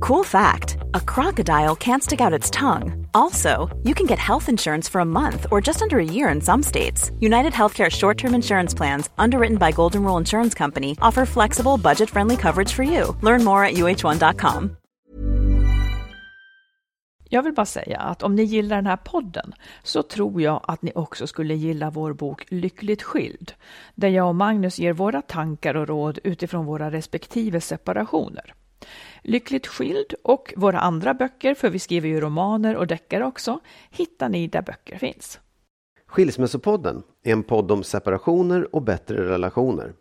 Cool fact a crocodile can't stick out its tongue. Also, you can get health insurance for a month or just under a year in some states. United Healthcare short term insurance plans, underwritten by Golden Rule Insurance Company, offer flexible, budget friendly coverage for you. Learn more at uh1.com. Jag vill bara säga att om ni gillar den här podden så tror jag att ni också skulle gilla vår bok Lyckligt skild, där jag och Magnus ger våra tankar och råd utifrån våra respektive separationer. Lyckligt skild och våra andra böcker, för vi skriver ju romaner och deckare också, hittar ni där böcker finns. Skilsmässopodden är en podd om separationer och bättre relationer.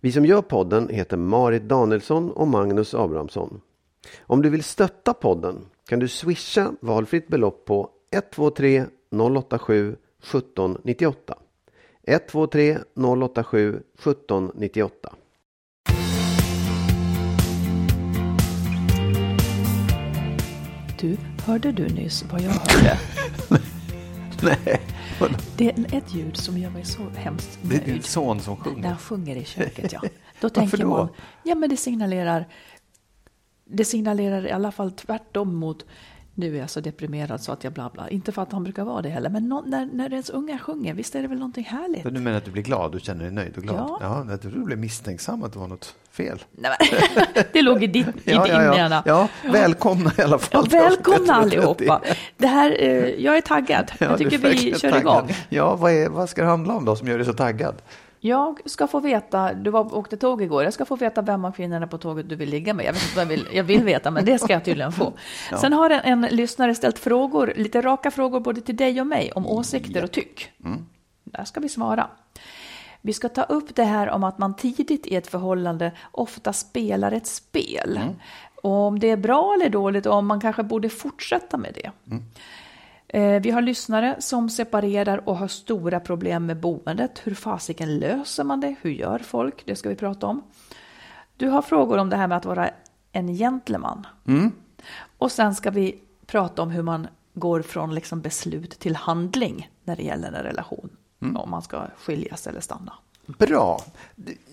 Vi som gör podden heter Marit Danielsson och Magnus Abrahamsson. Om du vill stötta podden kan du swisha valfritt belopp på 123 087 1798. 123 087 1798. Du, hörde du nyss vad jag hörde? Nej. Det är ett ljud som gör mig så hemskt Det är din nöjd. son som När sjunger. han sjunger i köket, ja. Då tänker då? man, ja men det signalerar, det signalerar i alla fall tvärtom mot, nu är jag så deprimerad så att jag bla bla. Inte för att han brukar vara det heller, men nå- när, när ens unga sjunger, visst är det väl någonting härligt? Så du menar att du blir glad? Du känner dig nöjd och glad? Ja. ja jag trodde du blev misstänksam att det var något fel. Nej, men, det låg i ditt, i Ja, ja, ja. hjärna. ja, välkomna i alla Ja, fall. välkomna allihopa. Det här, eh, jag är taggad. Ja, jag tycker vi kör taggad. igång. Ja, vad, är, vad ska det handla om då som gör dig så taggad? Jag ska få veta, du var, åkte tåg igår, jag ska få veta vem av kvinnorna på tåget du vill ligga med. Jag vet inte vad jag vill, jag vill veta, men det ska jag tydligen få. Sen har en, en lyssnare ställt frågor, lite raka frågor både till dig och mig om åsikter och tyck. Där ska vi svara. Vi ska ta upp det här om att man tidigt i ett förhållande ofta spelar ett spel. Och om det är bra eller dåligt och om man kanske borde fortsätta med det. Eh, Vi har lyssnare som separerar och har stora problem med boendet. Hur fasiken löser man det? Hur gör folk? Det ska vi prata om. Du har frågor om det här med att vara en gentleman. Och sen ska vi prata om hur man går från liksom beslut till handling när det gäller en relation. Om man ska skiljas eller stanna. Bra.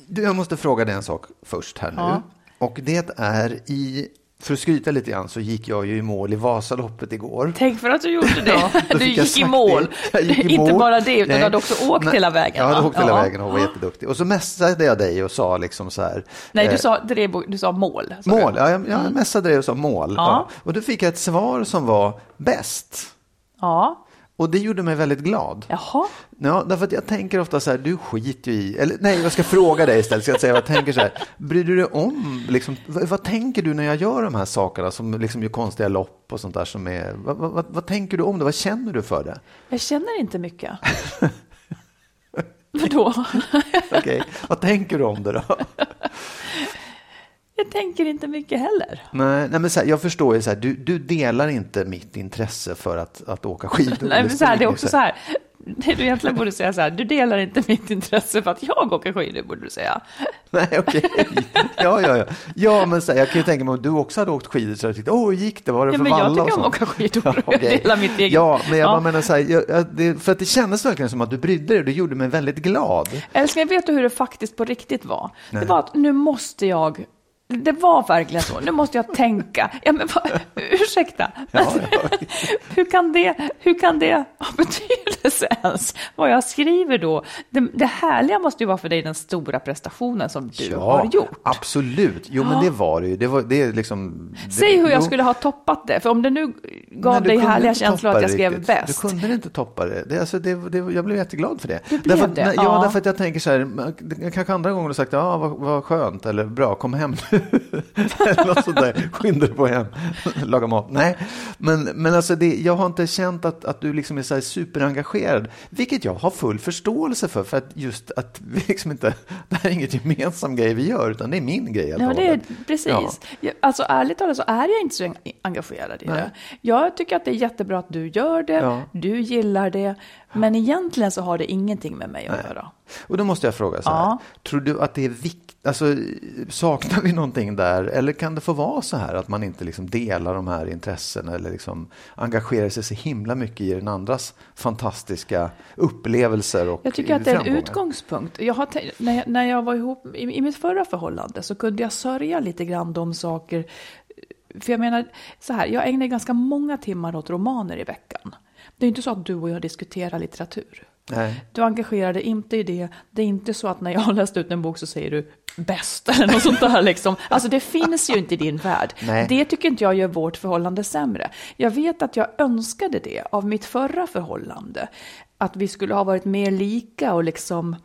Du, jag måste fråga dig en sak först här nu. Ja. Och det är i, för att skryta lite grann så gick jag ju i mål i Vasaloppet igår. Tänk för att du gjorde det. Ja, du gick i mål. gick i Inte mål. bara det, utan Nej. du hade också åkt Nej. hela vägen. Jag hade va? åkt hela Ja. vägen och var jätteduktig. Och så messade jag dig och sa liksom så här. Nej, du eh, sa, drev, du sa mål. sa Mål, du. ja, jag, jag messade dig och sa mål. Ja. Ja. Och då fick jag ett svar som var bäst. Ja. Och det gjorde mig väldigt glad. Jaha. Ja, därför att jag tänker ofta så här, du skiter ju i, eller nej, jag ska fråga dig istället, ska jag säga, jag tänker så här, bryr du dig om, liksom, vad, vad tänker du när jag gör de här sakerna som liksom gör konstiga lopp och sånt där som är, vad, vad, vad, tänker du om det, vad känner du för det? Jag känner inte mycket. Vadå? Okej, vad tänker du om det då? Jag tänker inte mycket heller. Nej, nej men så här, jag förstår ju så här, du, du delar inte mitt intresse för att, att åka skidor. Nej, men så här, det är också så här. Det du egentligen borde säga så här. Du delar inte mitt intresse för att jag åker skidor, borde du säga. Nej, okej. Ja, ja, ja. Ja, men så här, jag kan ju tänka mig om du också hade åkt skidor så hade jag tyckt, åh, hur gick det? Var det Ja, för jag valla och tycker om att åka skidor. Ja, Jag okej. delar mitt eget. Ja, men jag Ja. bara menar så här, jag, jag, det, för att det kändes verkligen som att du brydde dig det gjorde mig väldigt glad. Älskling, vet du hur det faktiskt på riktigt var? Nej. Det var att nu måste jag det var verkligen så. Nu måste jag tänka. Ja, men ursäkta. Ja, ja. Hur, kan det, hur kan det ha betydelse ens? Vad jag skriver då? Det, det härliga måste ju vara för dig den stora prestationen som du har gjort. absolut. Jo, men det var det ju. Det var, det är liksom, det, Säg hur jag skulle ha toppat det. För om det nu gav dig härliga känslor att jag skrev riktigt. bäst. Du kunde inte toppa det. det, alltså, det, det jag blev jätteglad för det. Du blev därför, det? Ja, Ja. därför att jag tänker så här, kanske andra gånger har sagt, ja, vad, vad skönt, eller bra, kom hem nu. Eller något sånt där, skynda dig på hem, laga mat. Nej, men, men alltså det, jag har inte känt att, att du liksom är så superengagerad, vilket jag har full förståelse för, för att just att vi liksom inte, det här är inget gemensam grej vi gör, utan det är min grej. Ja, det är precis. Ja. Jag- Alltså ärligt talat så är jag inte så en- engagerad i Nej. det. Jag tycker att det är jättebra att du gör det, Ja. du gillar det, men egentligen så har det ingenting med mig att göra. Och då måste jag fråga så här. Ja. Tror du att det är viktigt? Alltså, saknar vi någonting där? Eller kan det få vara så här att man inte liksom delar de här intressena eller liksom engagerar sig så himla mycket i den andras fantastiska upplevelser och Jag tycker att det är en utgångspunkt. Jag har när, jag, när jag var ihop i, i mitt förra förhållande så kunde jag sörja lite grann de saker. För jag menar, så här, jag ägnar ganska många timmar åt romaner i veckan. Det är inte så att du och jag diskuterar litteratur. Nej. Du engagerar dig inte i det. Det är inte så att när jag har läst ut en bok så säger du bäst eller något sånt där liksom. Alltså det finns ju inte i din värld. Nej. Det tycker inte jag gör vårt förhållande sämre. Jag vet att jag önskade det av mitt förra förhållande. Att vi skulle ha varit mer lika och liksom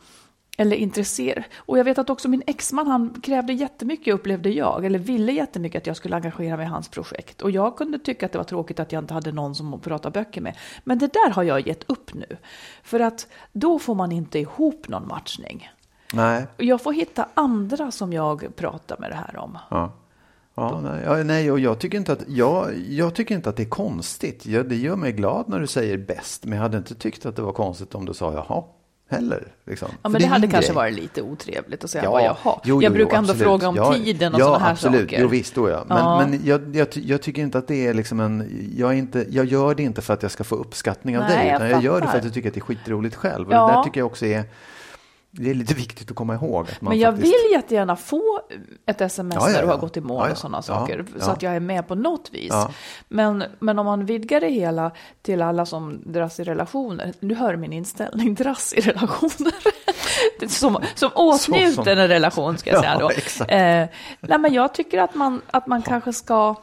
eller intresserad. Och jag vet att också min exman, han krävde jättemycket upplevde jag, eller ville jättemycket att jag skulle engagera mig i hans projekt. Och jag kunde tycka att det var tråkigt att jag inte hade någon som att prata böcker med. Men det där har jag gett upp nu. För att då får man inte ihop någon matchning. Nej. Jag får hitta andra som jag pratar med det här om. Ja. Ja, nej, ja, nej, och jag tycker inte att, jag, jag tycker inte att det är konstigt. Jag, det gör mig glad när du säger bäst, men jag hade inte tyckt att det var konstigt om du sa jaha, heller. Liksom. Ja, men det, är hade kanske grej. varit lite otrevligt att säga Ja, vad jag har. jo, jag jo, brukar ändå absolut. fråga om ja, tiden och ja, sådana här absolut. saker. Jo, visst, då ja. Men, Ja. men jag, jag, jag tycker inte att det är liksom en... Jag, är inte, jag gör det inte för att jag ska få uppskattning av Nej, dig, jag utan jag, gör det för att jag tycker att det är skitroligt själv. Och det där tycker jag också är... Det är lite viktigt att komma ihåg. Att man Men jag faktiskt, vill jättegärna få ett sms Ja, ja, när du har ja. gått i mål Ja, ja. och sådana Ja, saker. ja. Så att jag är med på något vis. Ja. Men, men om man vidgar det hela till alla som dras i relationer. Du hör min inställning, dras i relationer. Som, som åtnjuter en relation ska jag Ja, säga då. Eh, nej, men jag tycker att man, att man kanske ska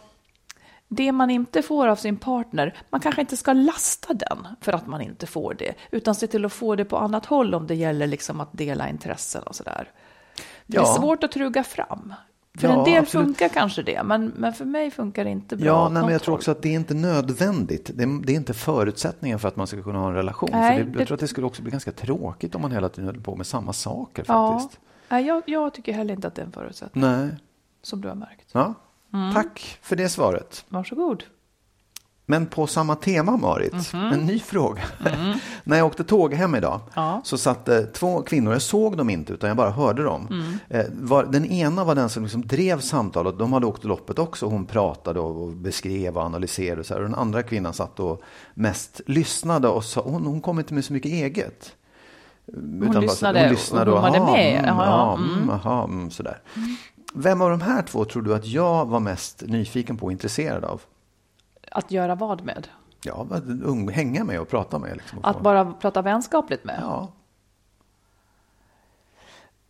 det man inte får av sin partner, man kanske inte ska lasta den för att man inte får det, utan se till att få det på annat håll om det gäller liksom att dela intressen och sådär. Det är Ja. svårt att truga fram. För Ja, en del absolut. funkar kanske det, men, men för mig funkar det inte bra. Ja, nej, men jag tror också att det är inte nödvändigt. Det är, det är inte förutsättningen för att man ska kunna ha en relation. Nej, det, det- jag tror att det skulle också bli ganska tråkigt om man hela tiden höll på med samma saker Ja, faktiskt. nej, jag, jag tycker heller inte att det är en förutsättning, Nej. som du har märkt. Ja. Mm. Tack för det svaret. Varsågod. Men på samma tema, Marit, en ny fråga. När jag åkte tåg hem idag. Ja. så satt det två kvinnor, jag såg dem inte utan jag bara hörde dem. Mm. Eh, var, den ena var den som liksom drev samtalet, de hade åkt loppet också, hon pratade och, och beskrev och analyserade. Och, så här. den andra kvinnan satt och mest lyssnade och sa, hon, hon kom inte med så mycket eget. Utan bara så- lyssnade hon lyssnade och och, hon aha, med. mm, ja, ja, mm, mm. aha, mm, sådär. Vem av de här två tror du att jag var mest nyfiken på och intresserad av? Att göra vad med? Ja, ung, hänga med och prata med. Liksom, och Att bara prata vänskapligt med? Ja,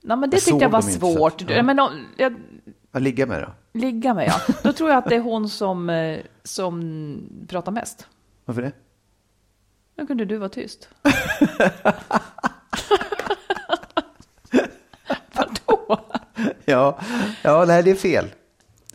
Nej, men det Jag tyckte jag var svårt. att- ja. Men, jag, att ligga med det. ligga med, ja. Då tror jag att det är hon som, eh, som pratar mest. Varför det? Nu kunde du vara tyst. Ja, ja nej, det är fel.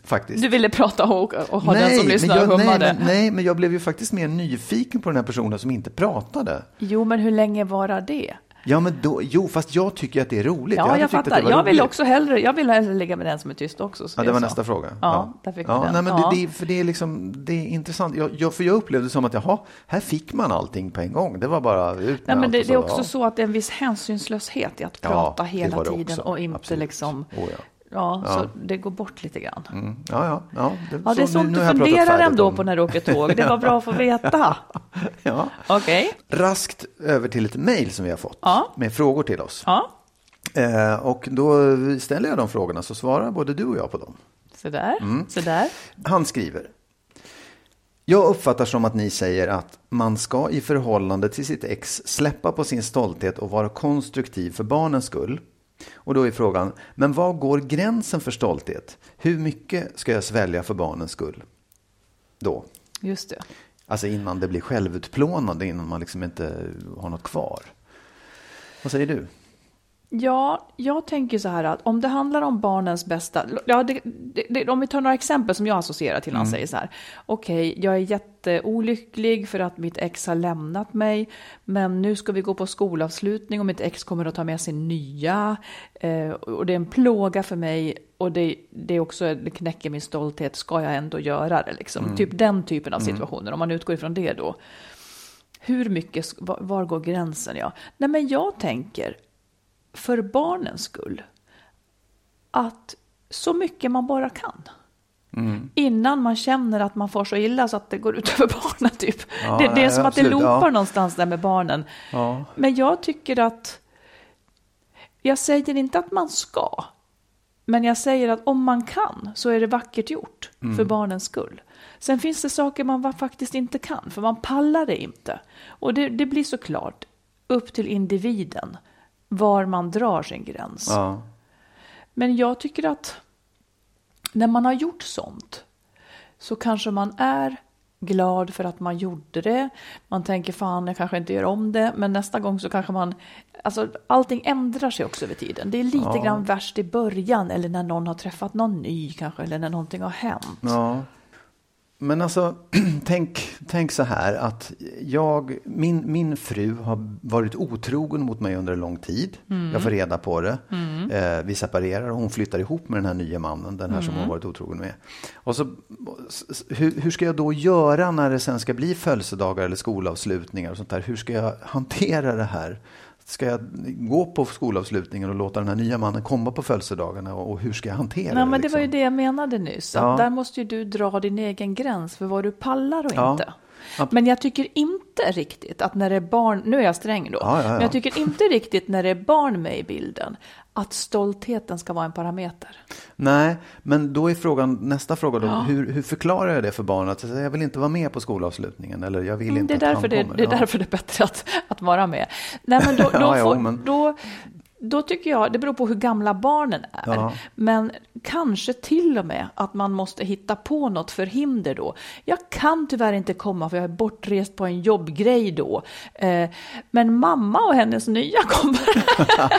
Faktiskt. Du ville prata och, och ha den som lyssnar jag, och nej, men, nej, men jag blev ju faktiskt mer nyfiken på den här personen som inte pratade. Jo, men hur länge varar det? Ja, men då, jo, fast jag tycker att det är roligt. Ja, jag, det fattar. Jag vill roligt. också hellre, jag vill hellre ligga med den som är tyst också. så Ja, det var så. nästa fråga. Ja, där fick ja, den. Nej, men Ja. det, det, för det är liksom, det är intressant. Jag, jag, för jag upplevde som att, jaha, här fick man allting på en gång. Det var bara ut Nej, men det, det är också ja. så att det är en viss hänsynslöshet i att Ja, prata hela tiden också. och inte Absolut. liksom... Oh, ja. Ja, så det går bort lite grann. Mm. Ja, ja, ja. Det, Ja, det är sånt du funderar ändå på när du åker tåg. Det var bra att få veta. Ja. Okej. Raskt över till ett mejl som vi har fått Ja. med frågor till oss. Ja, Eh, och då ställer jag de frågorna så svarar både du och jag på dem. så där. Mm. Så där. Han skriver. Jag uppfattar som att ni säger att man ska i förhållande till sitt ex släppa på sin stolthet och vara konstruktiv för barnens skull. Och då är frågan, men var går gränsen för stolthet? Hur mycket ska jag svälja för barnens skull? Då. Just det. Alltså innan det blir självutplånande, innan man liksom inte har något kvar. Vad säger du? Ja, jag tänker så här att om det handlar om barnens bästa, ja, det, det, om vi tar några exempel som jag associerar till när han säger så här. Okej, jag är jätteolycklig för att mitt ex har lämnat mig, men nu ska vi gå på skolavslutning och mitt ex kommer att ta med sin nya, eh, och det är en plåga för mig och det, det är också, det knäcker min stolthet, ska jag ändå göra det liksom? Typ den typen av situationer, om man utgår ifrån det då. Hur mycket, var, var går gränsen? Ja. Nej, men jag tänker, för barnens skull, att så mycket man bara kan. Mm. Innan man känner att man får så illa så att det går ut över barnen. Typ. Ja, det, det är nej, som att det absolut, loopar ja. någonstans där med barnen. Ja. Men jag tycker att, jag säger inte att man ska, men jag säger att om man kan så är det vackert gjort Mm. för barnens skull. Sen finns det saker man faktiskt inte kan, för man pallar det inte. Och det, det blir såklart upp till individen var man drar sin gräns. Ja. Men jag tycker att när man har gjort sånt så kanske man är glad för att man gjorde det. Man tänker fan, jag kanske inte gör om det. Men nästa gång så kanske man... Alltså allting ändrar sig också över tiden. Det är lite grann värst i början eller när någon har träffat någon ny kanske eller när någonting har hänt. Ja. Men alltså, tänk, tänk så här att jag, min, min fru har varit otrogen mot mig under en lång tid. Jag får reda på det. Eh, vi separerar och hon flyttar ihop med den här nya mannen, den här som hon varit otrogen med. Och så, hur, hur ska jag då göra när det sen ska bli födelsedagar eller skolavslutningar och sånt där? Hur ska jag hantera det här? Ska jag gå på skolavslutningen och låta den här nya mannen komma på födelsedagarna och, och hur ska jag hantera Nej, det? men det var ju liksom? det jag menade nyss. Ja. Där måste ju du dra din egen gräns för vad du pallar och Ja. inte. Men jag tycker inte riktigt att när det är barn, nu är jag sträng då, Ja, ja, ja. men jag tycker inte riktigt när det är barn med i bilden att stoltheten ska vara en parameter. Nej, men då är frågan, nästa fråga då, hur, hur förklarar jag det för barnen? Att jag vill inte vara med på skolavslutningen eller jag vill Mm, inte det, är att han därför det, kommer. det är Ja. därför det är bättre att, att vara med. Nej, men då, då, får, då, då tycker jag, det beror på hur gamla barnen är, Ja. men kanske till och med att man måste hitta på något förhinder då. Jag kan tyvärr inte komma för jag är bortrest på en jobbgrej då, eh, men mamma och hennes nya kommer.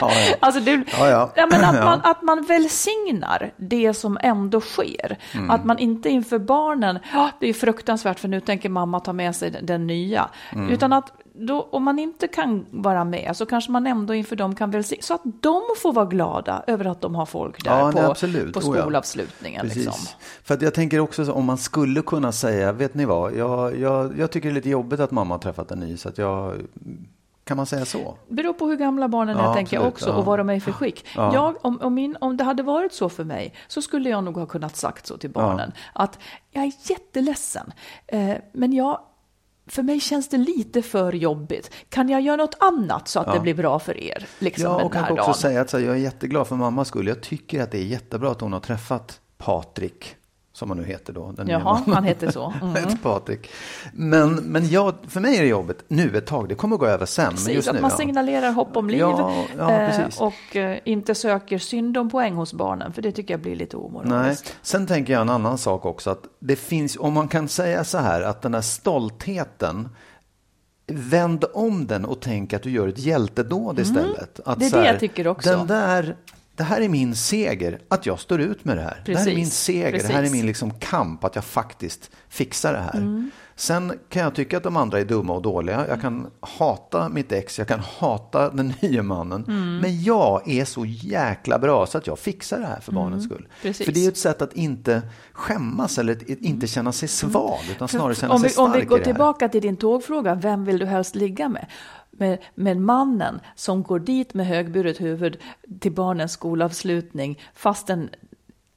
ja. alltså det, Ja, ja. men att, Ja. man, att man välsignar det som ändå sker. Mm. Att man inte inför barnen, ja det är fruktansvärt för nu tänker mamma ta med sig den, den nya. Mm. Utan att då, om man inte kan vara med så kanske man ändå inför dem kan välsigna. Så att de får vara glada över att de har folk där Ja, på, nej, på Oh, ja. skolavslutningen. Liksom. För att jag tänker också så, om man skulle kunna säga, vet ni vad, jag, jag, jag tycker det är lite jobbigt att mamma har träffat en ny så att jag, kan man säga så? beror på hur gamla barnen är, Ja, tänker jag också, ja. och vad de är för skick. Ja. Jag, om, om, min, om det hade varit så för mig, så skulle jag nog ha kunnat sagt så till barnen. Att jag är jätteledsen, eh, men jag, för mig känns det lite för jobbigt. Kan jag göra något annat så att det blir bra för er? Liksom, Ja, och kanske också dagen? säga att här, jag är jätteglad för mammas skull. Jag tycker att det är jättebra att hon har träffat Patrik, som han nu heter då. Den Jaha, han heter så. Mm. Patrik. Men, men jag, för mig är det jobbigt nu ett tag. Det kommer gå över sen. Men Precis, just att nu, man ja. signalerar hopp om liv Ja, ja, eh, och eh, inte söker syndompoäng hos barnen, för det tycker jag blir lite Nej. omoraliskt. Sen tänker jag en annan sak också. Att det finns, om man kan säga så här, att den här stoltheten Vänd om den och tänk att du gör ett hjältedåd istället. Att Mm. Det är så det här, jag tycker också. Den där, det här är min seger, att jag står ut med det här. Det här är Precis, min seger, det här är precis. min liksom kamp, att jag faktiskt fixar det här. Mm. Sen kan jag tycka att de andra är dumma och dåliga. Jag kan hata mitt ex, jag kan hata den nya mannen. Mm. Men jag är så jäkla bra så att jag fixar det här för barnens skull. Mm. precis. För det är ju ett sätt att inte skämmas eller att inte känna sig svag, utan snarare känna om sig vi, stark om vi går i det här. tillbaka till din tågfråga, vem vill du helst ligga med? Med, med mannen som går dit med högburet huvud till barnens skolavslutning fastän,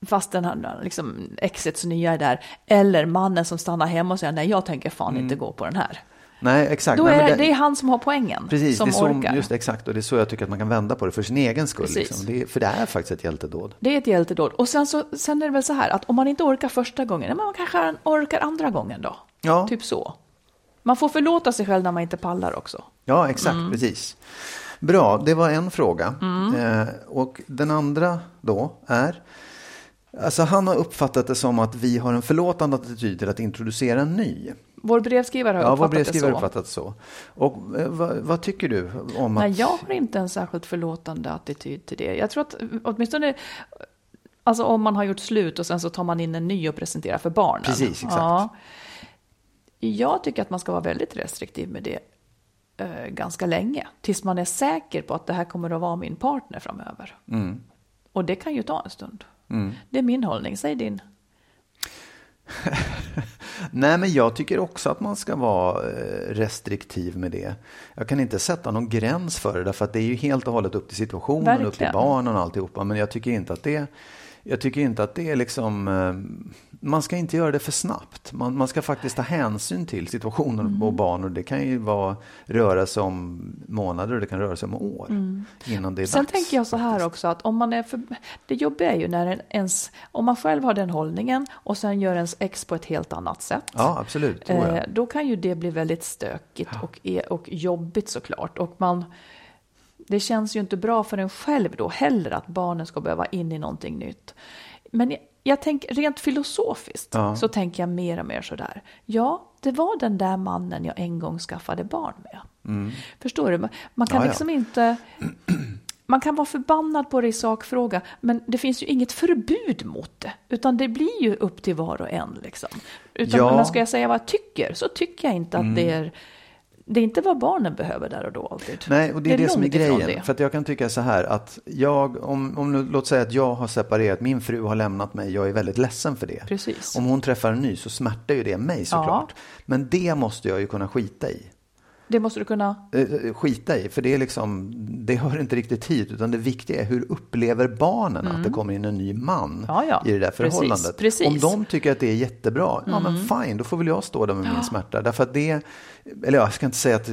fastän han, liksom, exets nya är där. Eller mannen som stannar hemma och säger nej jag tänker fan inte gå på den här. Nej, exakt. Då Mm. Nej, är men det, är han som har poängen, Precis, som det är så, orkar. just exakt. Och det är så jag tycker att man kan vända på det för sin egen skull. Liksom. Det är, för det är faktiskt ett hjältedåd. Det är ett hjältedåd. Och sen, så, sen är det väl så här att om man inte orkar första gången, men man kanske orkar andra gången då. Ja. Typ så. Man får förlåta sig själv när man inte pallar också. Ja, exakt, Mm. precis. Bra, det var en fråga. Eh, och den andra då är, alltså han har uppfattat det som att vi har en förlåtande attityd till att introducera en ny. Vår brevskrivare har Ja, vår uppfattat brevskrivare det har så. uppfattat så. Och eh, vad, vad tycker du om att... Nej, jag har inte en särskilt förlåtande attityd till det. Jag tror att åtminstone alltså om man har gjort slut och sen så tar man in en ny och presenterar för barnen. Precis, exakt. Ja. Jag tycker att man ska vara väldigt restriktiv med det eh, ganska länge. Tills man är säker på att det här kommer att vara min partner framöver. Mm. Och det kan ju ta en stund. Mm. Det är min hållning, säg din. Nej, men jag tycker också att man ska vara eh, restriktiv med det. Jag kan inte sätta någon gräns för det, därför att det är ju helt och hållet upp till situationen, Verkligen. upp till barnen och alltihopa. Men jag tycker inte att det jag tycker inte att det är liksom, eh, man ska inte göra det för snabbt. Man, man ska faktiskt ta hänsyn till situationen mm. och barn och det kan ju vara, röra sig om månader och det kan röra sig om år mm. innan det är Sen dags. tänker jag så här faktiskt. också att om man är för, det jobbiga är ju när ens, om man själv har den hållningen och sen gör ens ex på ett helt annat sätt. Ja, absolut. Eh, då kan ju det bli väldigt stökigt ja. och, och jobbigt såklart. Och man, det känns ju inte bra för en själv då heller att barnen ska behöva in i någonting nytt. Men jag, jag tänker rent filosofiskt ja. så tänker jag mer och mer så där. Ja, det var den där mannen jag en gång skaffade barn med. Mm. Förstår du? Man kan ja, liksom ja. inte... Man kan vara förbannad på det i sakfråga, men det finns ju inget förbud mot det. Utan det blir ju upp till var och en. Liksom. Utan ja. ska jag säga vad jag tycker, så tycker jag inte att mm. det är det är inte vad barnen behöver där och då alltid. Nej, och det är det, det som är grejen. För att jag kan tycka så här att jag, om, om nu, låt säga att jag har separerat, min fru har lämnat mig, jag är väldigt ledsen för det. Precis. Om hon träffar en ny så smärtar ju det mig såklart. Ja. Men det måste jag ju kunna skita i. Det måste du kunna? Eh, skita i, för det, är liksom, det hör inte riktigt hit. Utan det viktiga är hur upplever barnen mm. att det kommer in en ny man ja, ja. i det där förhållandet. Precis, precis. Om de tycker att det är jättebra, mm. ja men mm. fine, då får väl jag stå där med ja. min smärta. Därför att det, eller jag ska inte säga att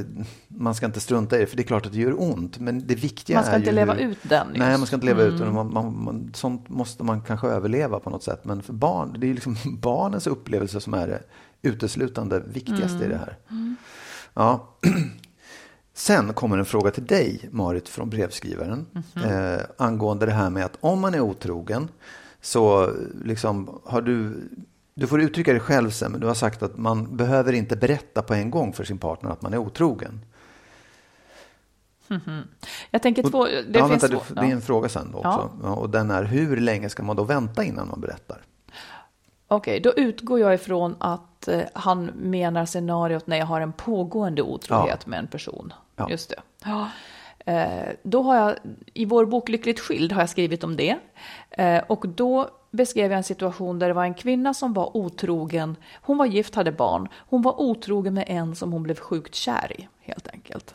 man ska inte strunta i det, för det är klart att det gör ont. Men det viktiga är Man ska är inte leva hur, ut den. Just. Nej, man ska inte leva mm. ut den. Man, man, man, sånt måste man kanske överleva på något sätt. Men för barn, det är liksom barnens upplevelse som är det uteslutande viktigaste i det här. Ja. Sen kommer en fråga till dig, Marit, från brevskrivaren. Mm -hmm. eh, angående det här med att om man är otrogen så liksom har du du får uttrycka dig själv sen, men du har sagt att man behöver inte berätta på en gång för sin partner att man är otrogen. Mm -hmm. Jag tänker två... Det, ja, finns vänta, två, det är en fråga sen också. Ja. Ja, och den är, hur länge ska man då vänta innan man berättar? Okej, okay, då utgår jag ifrån att eh, han menar scenariot när jag har en pågående otrohet ja. med en person. Ja. Just det. Ja. Eh, då har jag, i vår bok Lyckligt skild har jag skrivit om det. Eh, och då beskrev jag en situation där det var en kvinna som var otrogen. Hon var gift, hade barn. Hon var otrogen med en som hon blev sjukt kär i, helt enkelt.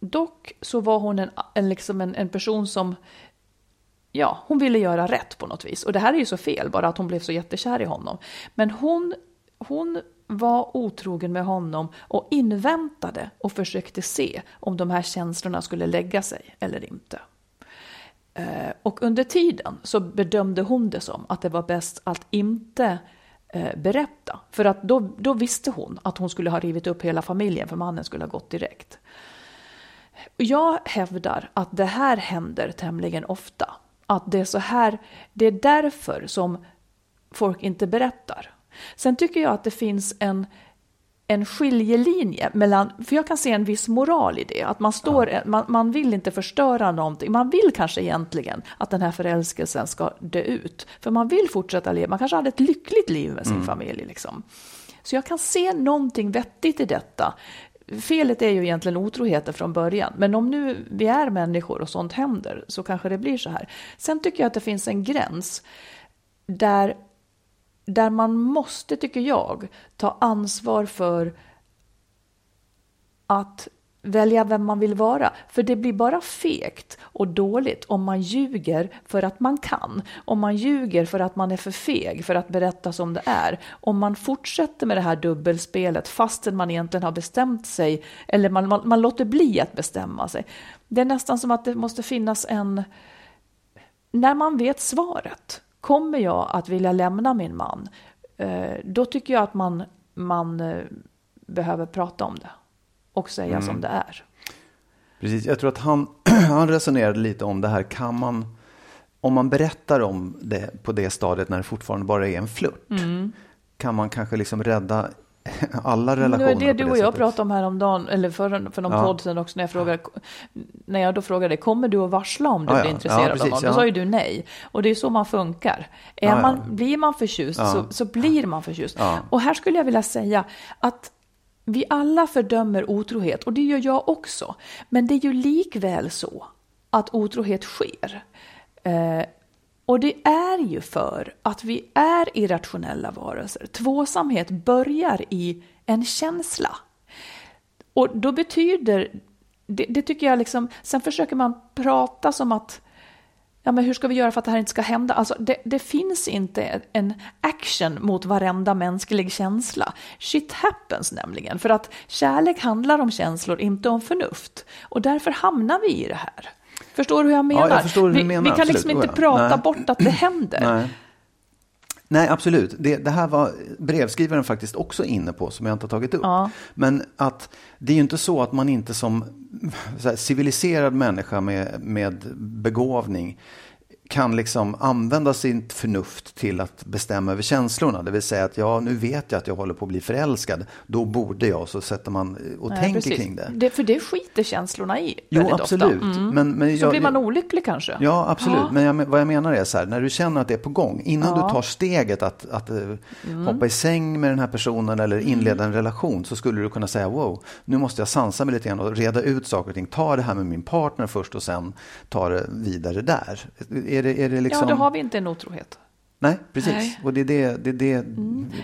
Dock så var hon en, en, liksom en, en person som ja, hon ville göra rätt på något vis. Och det här är ju så fel, bara att hon blev så jättekär i honom. Men hon, hon var otrogen med honom och inväntade och försökte se om de här känslorna skulle lägga sig eller inte. Eh, och under tiden så bedömde hon det som att det var bäst att inte eh, berätta. För att då, då visste hon att hon skulle ha rivit upp hela familjen för mannen skulle ha gått direkt. Jag hävdar att det här händer tämligen ofta. Att det är så här, det är därför som folk inte berättar. Sen tycker jag att det finns en, en skiljelinje mellan, för jag kan se en viss moral i det, att man, står, ja. man, man vill inte förstöra någonting. Man vill kanske egentligen att den här förälskelsen ska dö ut, för man vill fortsätta leva. Man kanske hade ett lyckligt liv med sin mm. familj. Liksom. Så jag kan se någonting vettigt i detta. Felet är ju egentligen otroheten från början, men om nu vi är människor och sånt händer så kanske det blir så här. Sen tycker jag att det finns en gräns där där man måste, tycker jag, ta ansvar för att välja vem man vill vara. För det blir bara fegt och dåligt om man ljuger för att man kan. Om man ljuger för att man är för feg för att berätta som det är. Om man fortsätter med det här dubbelspelet fastän man egentligen har bestämt sig eller man, man, man låter bli att bestämma sig. Det är nästan som att det måste finnas en... När man vet svaret kommer jag att vilja lämna min man, eh, då tycker jag att man, man eh, behöver prata om det och säga mm. som det är. Precis, jag tror att han, han resonerade lite om det här, kan man, om man berättar om det på det stadiet när det fortfarande bara är en flört, mm. kan man kanske liksom rädda alla relationer. Det är det du och jag pratade om häromdagen, eller för, för någon ja. podd sedan också, när jag, frågade, när jag då frågade kommer du att varsla om du ja, blir intresserad ja, precis, av någon? Då sa ju du nej. Och det är så man funkar. Är man, Blir man förtjust så, så blir man förtjust. Och här skulle jag vilja säga att vi alla fördömer otrohet och det gör jag också. Men det är ju likväl så att otrohet sker. Eh, Och det är ju för att vi är irrationella varelser. Tvåsamhet börjar i en känsla. Och då betyder, det, det tycker jag liksom, sen försöker man prata som att ja, men hur ska vi göra för att det här inte ska hända? Alltså, det, det, finns inte en action mot varenda mänsklig känsla. Shit happens nämligen, för att kärlek handlar om känslor, inte om förnuft. Och därför hamnar vi i det här. Förstår du hur jag menar? Ja, jag förstår hur du vi, menar, vi kan liksom absolut. inte prata Nej. bort att det händer. Nej. Nej, absolut. Det, det här var brevskrivaren faktiskt också inne på, som jag inte har tagit upp. Ja. Men att det är ju inte så att man inte som här, civiliserad människa med, med begåvning kan liksom använda sitt förnuft till att bestämma över känslorna. Det vill säga att ja, nu vet jag att jag håller på att bli förälskad. Då borde jag, så sätter man och Nej, tänker precis. kring det. det. För det skiter känslorna i Jo, absolut. Mm. Men, men Så jag, blir man olycklig kanske. Ja, absolut. Ja. Men jag, vad jag menar är så här, när du känner att det är på gång, innan Ja. Mm. du tar steget att, att eh, hoppa i säng med den här personen eller inleda en relation, så skulle du kunna säga wow, nu måste jag sansa mig lite grann och reda ut saker och ting. Ta det här med min partner först och sen ta det vidare där. Är det, är det liksom... Ja, då har vi inte en otrohet. Nej, precis. Nej. Mm. Och det är det, det, det, det, är jag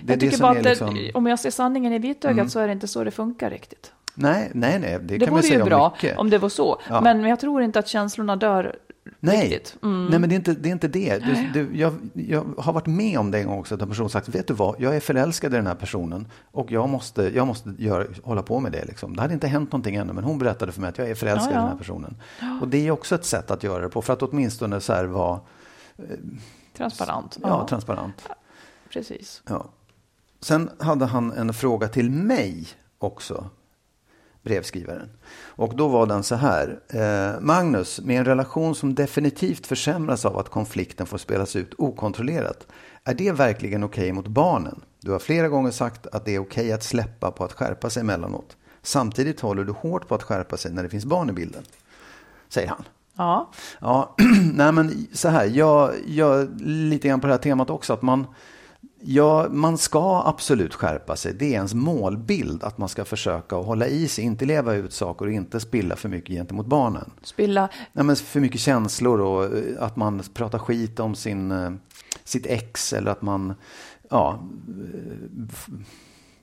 det tycker som bara är att det, liksom... Mm. om jag ser sanningen i vitögat så är det inte så det funkar riktigt. Nej, nej, nej, det, Det, kan man vore säga ju om bra mycket. om det var så. Ja. Men jag tror inte att känslorna dör Nej. Mm. nej men det är inte det. Är inte det. Du, du, jag, jag har varit med om det en gång också, att en person sagt, vet du vad, jag är förälskad i den här personen och jag måste, jag måste göra, hålla på med det. Liksom. Det hade inte hänt någonting ännu, men hon berättade för mig att jag är förälskad Ja, ja. i den här personen. Och det är också ett sätt att göra det på, för att åtminstone så här vara Transparent. ja, transparent. precis. Ja. Sen hade han en fråga till mig också, brevskrivaren. Och då var den så här. Eh, Magnus, med en relation som definitivt försämras av att konflikten får spelas ut okontrollerat. Är det verkligen okej mot barnen? Du har flera gånger sagt att det är okej att släppa på att skärpa sig emellanåt. Samtidigt håller du hårt på att skärpa sig när det finns barn i bilden. Säger han. Ja, Ja, nej men så här, jag, jag lite grann på det här temat också att man, ja, man ska absolut skärpa sig. Det är ens målbild att man ska försöka att hålla i sig, inte leva ut saker och inte spilla för mycket gentemot barnen. spilla. Nej, men för mycket känslor och eh, att man pratar skit om sin, eh, sitt ex eller att man ja, eh,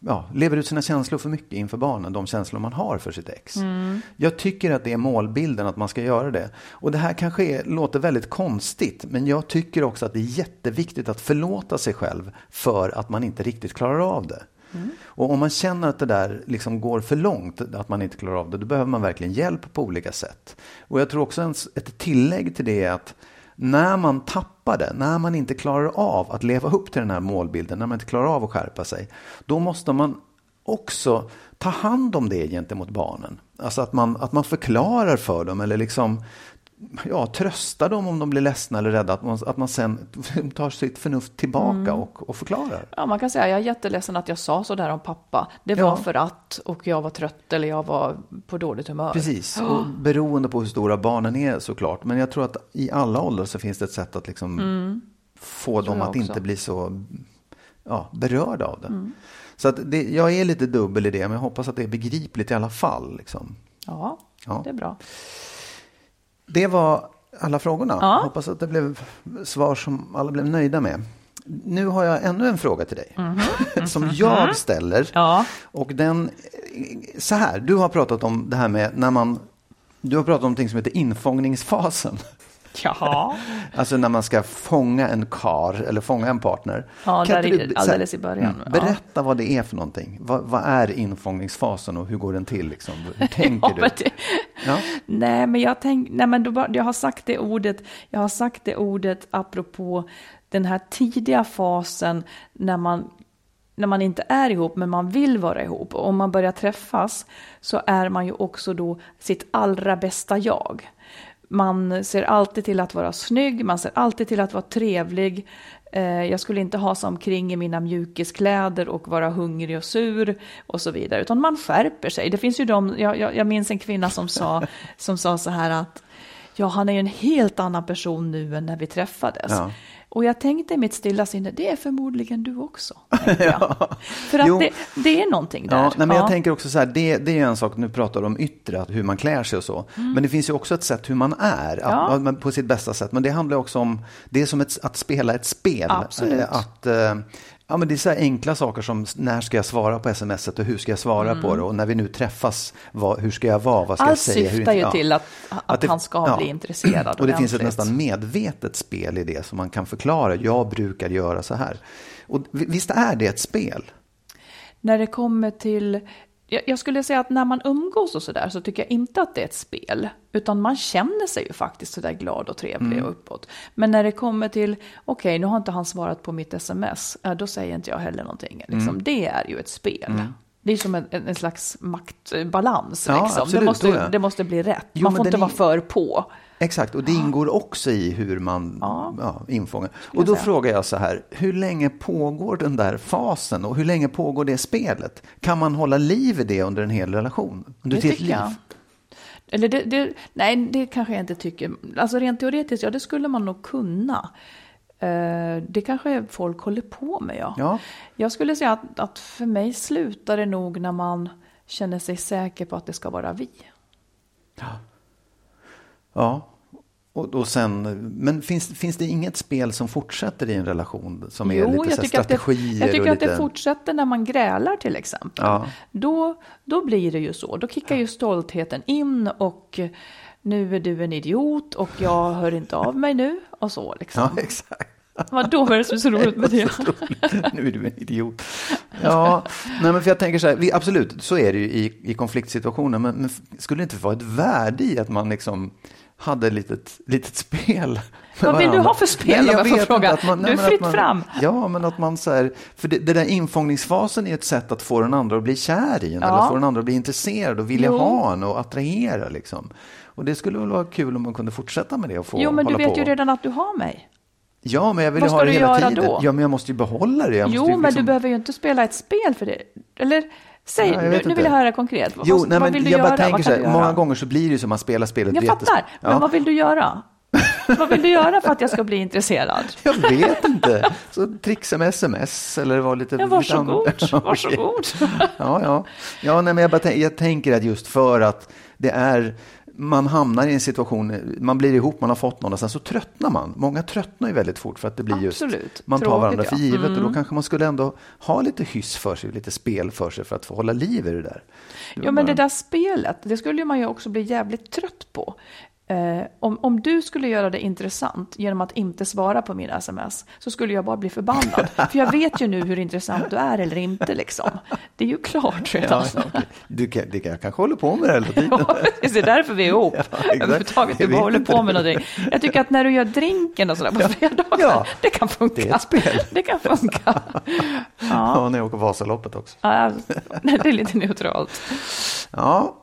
ja, lever ut sina känslor för mycket inför barnen, de känslor man har för sitt ex. Jag tycker att det är målbilden att man ska göra det. Och det här kanske är, låter väldigt konstigt, men jag tycker också att det är jätteviktigt att förlåta sig själv för att man inte riktigt klarar av det. Och om man känner att det där liksom går för långt, att man inte klarar av det, då behöver man verkligen hjälp på olika sätt. Och jag tror också en, ett tillägg till det är att när man tappar det, när man inte klarar av att leva upp till den här målbilden, när man inte klarar av att skärpa sig, då måste man också ta hand om det gentemot barnen. Alltså att man, att man förklarar för dem eller liksom ja, tröstar dem om de blir ledsna eller rädda. Att man, att man sen tar sitt förnuft tillbaka och, och förklarar. Ja, man kan säga jag är jätteledsen att jag sa så där om pappa. Det Ja. var för att, och jag var trött eller jag var på dåligt humör. Precis, och beroende på hur stora barnen är såklart. Men jag tror att i alla åldrar så finns det ett sätt att liksom få dem att inte bli så ja, berörda av det. Så att det, jag är lite dubbel i det, men jag hoppas att det är begripligt i alla fall. Liksom. Ja, Ja. det är bra. Det var alla frågorna. Ja. Hoppas att det blev svar som alla blev nöjda med. Nu har jag ännu en fråga till dig. som jag ställer. Ja. Och den, så här, du har pratat om det här med när man, du har pratat om någonting som heter infångningsfasen. Jaha. Alltså när man ska fånga en kar eller fånga en partner. Ja, Kan där i- du- alldeles så i början. Ja. Berätta vad det är för någonting. Vad, vad är infångningsfasen och hur går den till? Liksom? Hur tänker Ja, du? det, Ja. Nej, men jag tänk, nej, men då, jag har sagt det ordet, jag har sagt det ordet apropå den här tidiga fasen när man när man inte är ihop men man vill vara ihop och om man börjar träffas så är man ju också då sitt allra bästa jag. Man ser alltid till att vara snygg, man ser alltid till att vara trevlig. Eh, Jag skulle inte ha sig omkring i mina mjukiskläder och vara hungrig och sur och så vidare, utan man skärper sig. Det finns ju de, jag, jag, jag minns en kvinna som sa, som sa så här att ja, han är ju en helt annan person nu än när vi träffades. Ja. Och jag tänkte i mitt stilla sinne, det är förmodligen du också. ja. För att det, det, är någonting där. Ja, nej, men Jag tänker också så här, det, det är en sak, nu pratar du om yttre, hur man klär sig och så. Mm. Men det finns ju också ett sätt hur man är, ja. att, på sitt bästa sätt. Men det handlar också om, det är som ett, att spela ett spel. Absolut. Eh, att, eh, Ja, men det är så enkla saker som när ska jag svara på sms och hur ska jag svara mm. på det och när vi nu träffas, vad, hur ska jag vara, vad ska Allt jag säga? Allt syftar ju ja. till att, att, att det, han ska ja. bli intresserad. Och det finns ett nästan medvetet spel i det som man kan förklara. Jag brukar göra så här. Och visst är det ett spel? När det kommer till jag skulle säga att när man umgås och sådär så tycker jag inte att det är ett spel. Utan man känner sig ju faktiskt sådär glad och trevlig mm. och uppåt. Men när det kommer till, okej okay, nu har inte han svarat på mitt sms, då säger inte jag heller någonting. Liksom, mm. Det är ju ett spel. Mm. Det är som en, en slags maktbalans. Ja, liksom. det, måste, det måste bli rätt. Jo, man får inte vara för på. Exakt, och det ingår också i hur man ja. Ja, infångar. Och då frågar jag så här, hur länge pågår den där fasen och hur länge pågår det spelet? Kan man hålla liv i det under en hel relation? Under det tycker liv? jag. Eller det, det, nej, det kanske jag inte tycker. Alltså rent teoretiskt, ja det skulle man nog kunna. Uh, det kanske folk håller på med, ja. ja. Jag skulle säga att, att för mig slutar det nog när man känner sig säker på att det ska vara vi. Ja. Ja, och, och sen, men finns, finns det inget spel som fortsätter i en relation som är jo, lite så strategier? Det, jag tycker att det fortsätter när man grälar till exempel. Ja. Då, då blir det ju så. Då kickar ju stoltheten in och nu är du en idiot och jag hör inte av mig nu och så liksom. Ja, exakt. Vadå, vad är det som är så roligt med det? nu är du en idiot. Ja, nej men för jag tänker så här, vi, absolut, så är det ju i, i konfliktsituationer, men, men skulle det inte vara ett värde i att man liksom hade ett litet, litet spel. Vad vill du ha för spel nej, jag, jag får fråga? Man, nej, du är fritt man, fram. Ja, men att man så här, för det, det, där infångningsfasen är ett sätt att få den andra att bli kär i en, ja. eller få den andra att bli intresserad och vilja jo. ha en och attrahera liksom. Och det skulle väl vara kul om man kunde fortsätta med det och få Jo, men du vet på. ju redan att du har mig. Ja, men jag vill ha det hela tiden. Då? Ja, men jag måste ju behålla det. Jag jo, men liksom... du behöver ju inte spela ett spel för det. Eller Säg, ja, nu, nu vill jag höra konkret. Jo, vad, nej, vad vill du jag göra? bara tänker så här, många gånger så blir det ju som att man spelar spelet. Jag fattar, ja. men vad vill du göra? vad vill du göra för att jag ska bli intresserad? Jag vet inte. Så trixa med sms eller vara lite... Ja, varsågod. Lite varsågod. ja, ja. ja nej, men jag, bara, jag tänker att just för att det är man hamnar i en situation, man blir ihop, man har fått någon och sen så tröttnar man. Många tröttnar ju väldigt fort för att det blir Absolut. just, man tar Tråkigt, varandra för givet mm. och då mm. kanske man skulle ändå ha lite hyss för sig, lite spel för sig för att få hålla liv i det där. Det ja, men det där spelet, det skulle man ju också bli jävligt trött på. Eh, om, om du skulle göra det intressant genom att inte svara på mina sms så skulle jag bara bli förbannad. För jag vet ju nu hur intressant du är eller inte liksom. Det är ju klart redan. Ja, okay. du kan, du kan, jag kanske håller på med det hela tiden. Ja, det är därför vi är ihop. Ja, Överhuvudtaget, du bara håller på med någonting. Jag tycker att när du gör drinken och sådär på fredagar, ja, det kan funka. Det är ett spel. Det kan funka. Ja, ja när jag åker Vasaloppet också. Ja, det är lite neutralt. Ja,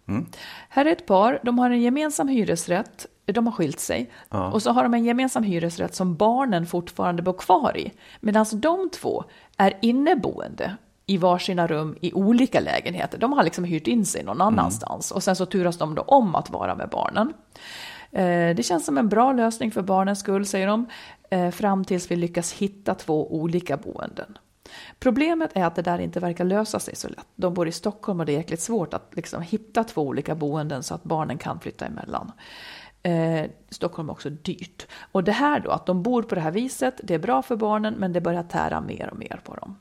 Mm. Här är ett par, de har en gemensam hyresrätt, de har skilt sig. Ja. Och så har de en gemensam hyresrätt som barnen fortfarande bor kvar i. Medan de två är inneboende i varsina rum i olika lägenheter. De har liksom hyrt in sig någon annanstans och sen så turas de då om att vara med barnen. Eh, Det känns som en bra lösning för barnens skull, säger de, eh, fram tills vi lyckas hitta två olika boenden. Problemet är att det där inte verkar lösa sig så lätt. De bor i Stockholm och det är jäkligt svårt att liksom hitta två olika boenden så att barnen kan flytta emellan. Eh, Stockholm är också dyrt. Och det här då, att de bor på det här viset, det är bra för barnen men det börjar tära mer och mer på dem.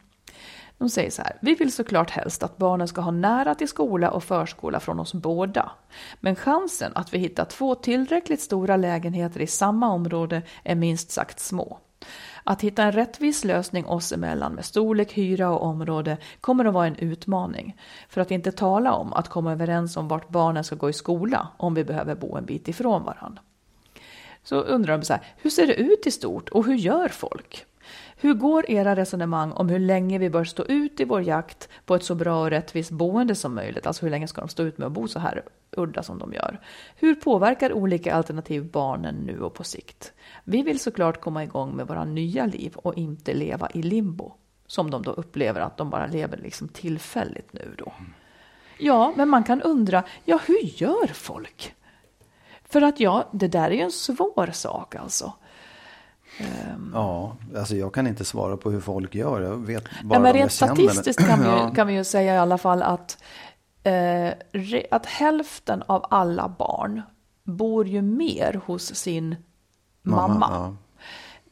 De säger så här, vi vill såklart helst att barnen ska ha nära till skola och förskola från oss båda. Men chansen att vi hittar två tillräckligt stora lägenheter i samma område är minst sagt små. Att hitta en rättvis lösning oss emellan med storlek, hyra och område kommer att vara en utmaning. För att inte tala om att komma överens om vart barnen ska gå i skola om vi behöver bo en bit ifrån varandra. Så undrar de så här, hur ser det ut i stort och hur gör folk? Hur går era resonemang om hur länge vi bör stå ut i vår jakt på ett så bra och rättvist boende som möjligt? Alltså hur länge ska de stå ut med att bo så här udda som de gör? Hur påverkar olika alternativ barnen nu och på sikt? Vi vill såklart komma igång med våra nya liv och inte leva i limbo. Som de då upplever att de bara lever liksom tillfälligt nu då. Ja, men man kan undra, ja hur gör folk? För att ja, det där är ju en svår sak alltså. Ja, alltså jag kan inte svara på hur folk gör. Jag vet bara Ja, men rent statistiskt kan vi, ju, kan vi ju säga i alla fall att, eh, att hälften av alla barn bor ju mer hos sin mamma. ja.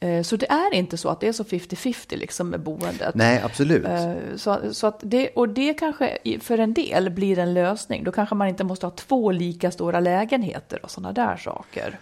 Eh, så det är inte så att det är så 50-50 liksom med boendet. Nej, absolut. Eh, Så, så att det, och det kanske för en del blir en lösning. Då kanske man inte måste ha två lika stora lägenheter och sådana där saker.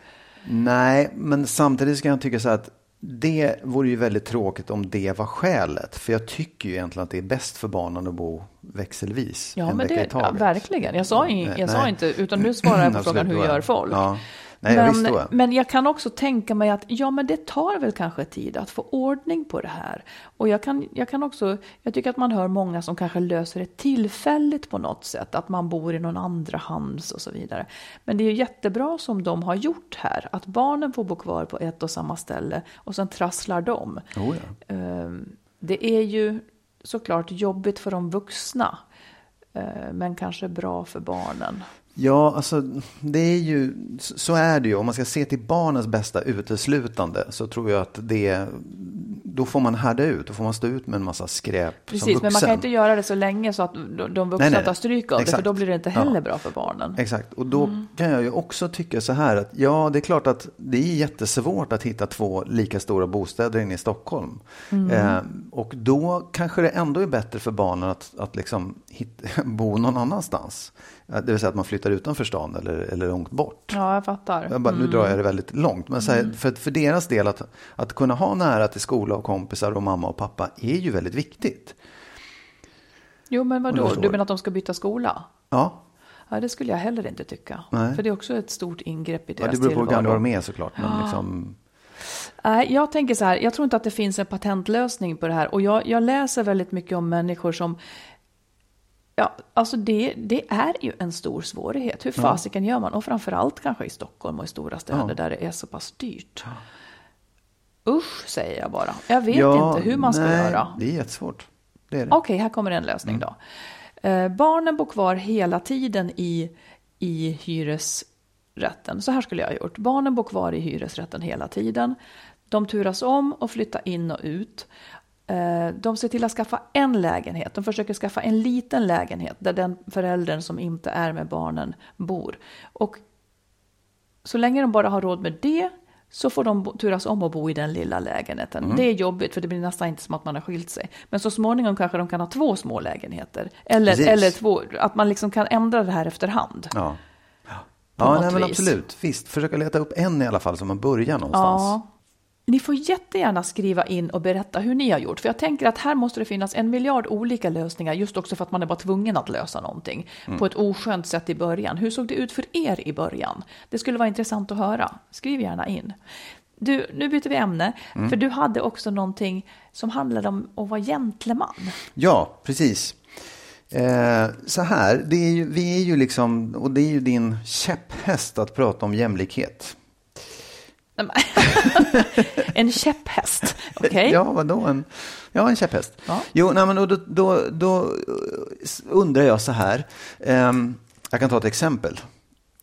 Nej, men samtidigt ska jag tycka så att det vore ju väldigt tråkigt om det var skälet. För jag tycker ju egentligen att det är bäst för barnen att bo växelvis. Ja, en men det, ja, verkligen. Jag sa, in, Nej, jag sa nej. inte, utan nu svarar på frågan hur gör folk? Ja. Nej, men, visste då. men jag kan också tänka mig att ja, men det tar väl kanske tid att få ordning på det här. Och jag kan, jag kan också, jag tycker att man hör många som kanske löser det tillfälligt på något sätt, att man bor i någon andra hands och så vidare. Men det är ju jättebra som de har gjort här, att barnen får bo kvar på ett och samma ställe och sen trasslar de. Oh, ja. Ehm, Det är ju såklart jobbigt för de vuxna, eh, men kanske bra för barnen. Ja, alltså det är ju, så är det ju. Om man ska se till barnens bästa uteslutande så tror jag att det, då får man härda ut, då får man stå ut med en massa skräp som Precis, vuxen. men man kan inte göra det så länge så att de- vuxna Nej, nej. tar stryk av det, för Exakt. då blir det inte heller Ja. bra för barnen. Exakt, och då Mm. kan jag ju också tycka så här att ja, det är klart att det är jättesvårt att hitta två lika stora bostäder inne i Stockholm. Mm. Eh, och då kanske det ändå är bättre för barnen att, att liksom hit, bo någon annanstans. Det vill säga att man flyttar utanför stan eller, eller långt bort. Ja, jag fattar. Jag bara, Nu drar jag det väldigt långt. Men så Mm. här, för, för deras del att, att kunna ha nära till skola och kompisar och mamma och pappa är ju väldigt viktigt. Jo, men vadå? du menar att de ska byta skola? Ja, Ja, det skulle jag heller inte tycka. Nej. För det är också ett stort ingrepp i ja deras det beror på hur gamla tillvaro. de är såklart. Men liksom, Nej, jag tänker så här, jag tror inte att det finns en patentlösning på det här. Och jag, jag läser väldigt mycket om människor som Ja, alltså det, det är ju en stor svårighet. Hur fasiken gör man? Och framförallt kanske i Stockholm och i stora städer Ja. där det är så pass dyrt. Usch, säger jag bara. Jag vet ja, inte hur man ska nej, göra. Det är jättesvårt. Det är det. Okej, här kommer en lösning då. Eh, barnen bor kvar hela tiden i, i hyresrätten. Så här skulle jag ha gjort. Barnen bor kvar i hyresrätten hela tiden. De turas om och flyttar in och ut. Eh, de ser till att skaffa en lägenhet. De försöker skaffa en liten lägenhet där den föräldern som inte är med barnen bor. Och så länge de bara har råd med det så får de turas om och bo i den lilla lägenheten. Mm. Det är jobbigt för det blir nästan inte som att man har skilt sig. Men så småningom kanske de kan ha två små lägenheter. Eller, Precis. eller två, att man liksom kan ändra det här efterhand. Ja, ja nej, men absolut. Visst, försöka leta upp en i alla fall så man börjar någonstans. Ja. Ni får jättegärna skriva in och berätta hur ni har gjort. För jag tänker att här måste det finnas en miljard olika lösningar. Just också för att man är bara tvungen att lösa någonting. Mm. På ett oskönt sätt i början. Hur såg det ut för er i början? Det skulle vara intressant att höra. Skriv gärna in. Du, nu byter vi ämne. Mm. För du hade också någonting som handlade om att vara gentleman. Ja, precis. Eh, så här, det är ju, vi är ju liksom, och det är ju din käpphäst att prata om jämlikhet. En käpphäst, okej? Ja, vadå? En, ja, en käpphäst. Ja. Jo, nej, men då, då, då, då undrar jag så här. Ehm, jag kan ta ett exempel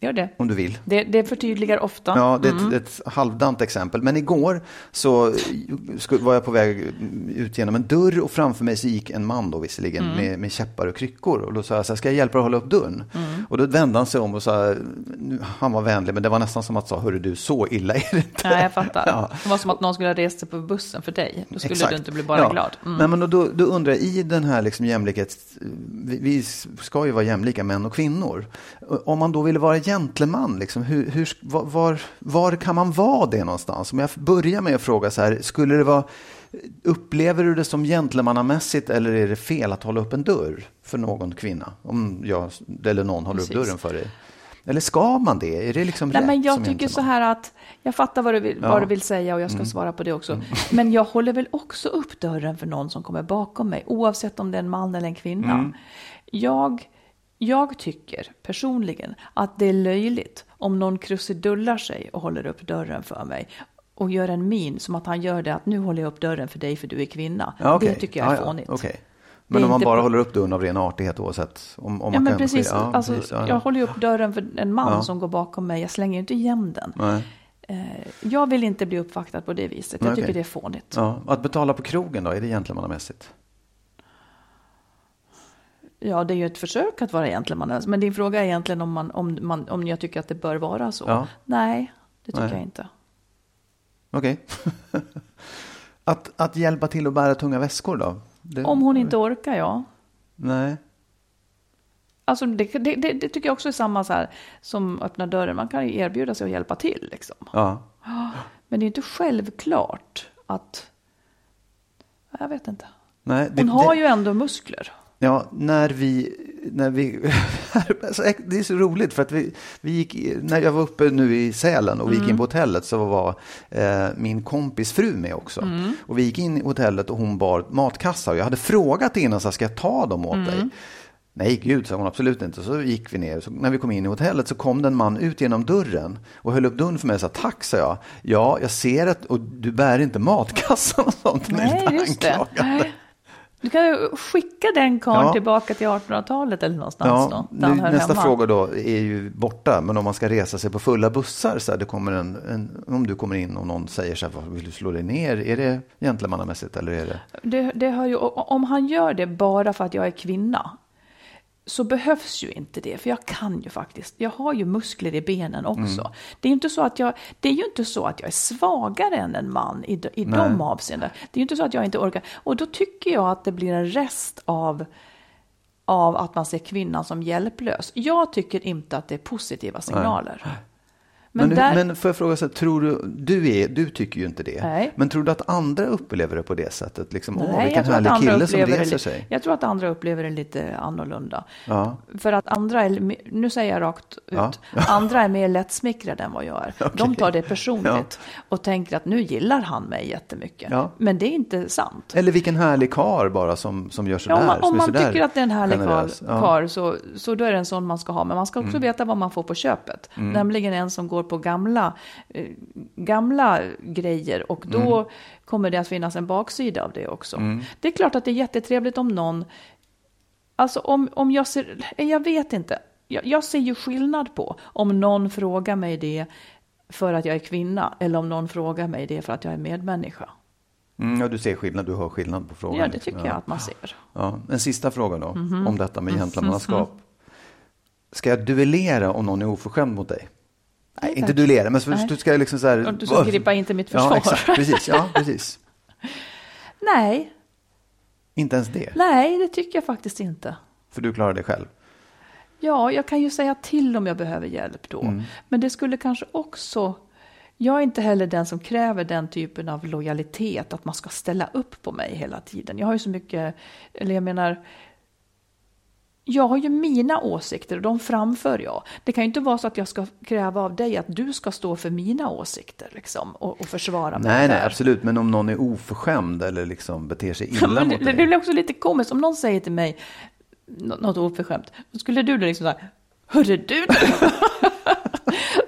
Gör det. om du vill. Det, det förtydligar ofta. Ja, det är ett, ett halvdant exempel. Men igår så var jag på väg ut genom en dörr och framför mig så gick en man då visserligen med, med käppar och kryckor. Och då sa jag så här, ska jag hjälpa dig att hålla upp dörren? Och då vände han sig om och sa, han var vänlig men det var nästan som att sa, hörru du, så illa är det inte. Nej, jag fattar. Ja. Det var som att någon skulle ha rest sig på bussen för dig. Då skulle Exakt. du inte bli bara Ja. glad. Mm. Nej, men då- då, undrar jag, i den här liksom jämlikhets... Vi, vi ska ju vara jämlika män och kvinnor. Om man då ville vara gentleman, liksom, hur, hur, var, var, kan man vara det någonstans? Om jag börjar med att fråga så här, skulle det vara... Upplever du det som gentlemannamässigt eller är det fel att hålla upp en dörr för någon kvinna? Om jag eller någon håller Precis. upp dörren för dig. Eller ska man det? Är det liksom Nej, rätt men jag tycker så här att jag fattar vad du vill, Ja. vad du vill säga och jag ska svara på det också. Men jag håller väl också upp dörren för någon som kommer bakom mig, oavsett om det är en man eller en kvinna. Jag, jag tycker personligen att det är löjligt om någon krusidullar sig och håller upp dörren för mig och gör en min som att han gör det att nu håller jag upp dörren för dig för du är kvinna. Ja, okej. Det tycker jag är Ja, ja, fånigt. är Men om man bara bra. håller upp dörren av ren artighet oavsett om, om Ja, man men kan precis. Ja, alltså, precis, ja, ja. Jag håller upp dörren för en man som går bakom mig. Jag slänger inte igen den. Nej. Eh, jag vill inte bli uppvaktad på det viset. Jag Nej, tycker det är fånigt. Att betala på krogen då, är det gentlemannamässigt? Ja, det är ju ett försök att vara gentleman. Men din fråga är egentligen om, man, om, man, om jag tycker att det bör vara så. Ja. Nej, det tycker Nej. jag inte. Okej. att, att hjälpa till att bära tunga väskor då? Det, Om hon inte orkar, ja. Nej. Alltså det, det, det, det tycker jag också är samma så här, som öppna dörren. Man kan ju erbjuda sig att hjälpa till. Liksom. Ja. Men det är inte självklart att... Jag vet inte. Nej, det, Hon har ju ändå muskler. Ja, när vi... När vi alltså, det är så roligt för att vi, vi gick, när jag var uppe nu i Sälen och vi gick in på hotellet så var eh, min kompis fru med också. Och vi gick in i hotellet och hon bar matkassar och jag hade frågat innan så här, ska jag ta dem åt dig? Nej, gud, sa hon absolut inte. Så gick vi ner. Så när vi kom in i hotellet så kom det en man ut genom dörren och höll upp dörren för mig och sa tack, sa jag. Ja, jag ser att och du bär inte matkassar och sånt. Nej, just det. Nej. Du kan ju skicka den karln Ja. tillbaka till 1800-talet eller någonstans Ja, då. Nu, nästa hemma. fråga då är ju borta, men om man ska resa sig på fulla bussar, så här, det kommer en, en, om du kommer in och någon säger så här, "Vad, vill du slå dig ner? Är det gentlemannamässigt eller är det? Det, det har ju, om han gör det bara för att jag är kvinna så behövs ju inte det, för jag kan ju faktiskt. Jag har ju muskler i benen också. Mm. Det, är inte så att jag, det är ju inte så att jag är svagare än en man i, i de avseendena. Det är ju inte så att jag inte orkar. Och då tycker jag att det blir en rest av, av att man ser kvinnan som hjälplös. Jag tycker inte att det är positiva signaler. Men, Men, där, men får jag fråga, så här, tror du, du, är, du tycker ju inte det, Nej. men tror du att andra upplever det på det sättet? Liksom, Åh, Nej, vilken tror, att härlig kille som reser det, sig. jag tror att andra upplever det lite annorlunda. Ja. För att andra, är, nu säger jag rakt ut, Ja. andra är mer lättsmickrade än vad jag är. De tar det personligt och tänker att nu gillar han mig jättemycket. Ja. Men det är inte sant. Eller vilken härlig kar bara som, som gör sådär. Ja, om man, om man tycker att det är en härlig. Ja. Mm. karl så, så då är det en sån man ska ha. Men man ska också veta vad man får på köpet. Nämligen en som går på gamla, eh, gamla grejer. Och då Mm. kommer det att finnas en baksida av det också. Det är klart att det är jättetrevligt om någon... Alltså om, om jag ser... Jag vet inte. Jag, jag ser ju skillnad på om någon frågar mig det för att jag är kvinna. Eller om någon frågar mig det för att jag är medmänniska. Mm, ja, du ser skillnad, du hör skillnad på frågan. Ja, det tycker jag att man ser. Ja, en sista fråga då, Mhm. om detta med gentlemannaskap. Ska jag duellera om någon är oförskämd mot dig? Nej, inte duellera, men så, Nej. du ska liksom så här... Och du ska gripa in till mitt försvar. Ja, exakt. Precis. Ja, precis. Nej, Inte ens det, nej, det tycker jag faktiskt inte. för du klarar det själv. Ja, jag kan ju säga till om jag behöver hjälp då. Mm. Men det skulle kanske också... Jag är inte heller den som kräver den typen av lojalitet, att man ska ställa upp på mig hela tiden. Jag har ju så mycket, eller jag menar, jag har ju mina åsikter och de framför jag. Det kan ju inte vara så att jag ska kräva av dig att du ska stå för mina åsikter liksom, och, och försvara mig. Nej, nej, absolut. Men om någon är oförskämd eller liksom beter sig illa mot det, dig. det blir också lite komiskt om någon säger till mig nå- något oförskämt. Då skulle du då liksom säga, hörru du!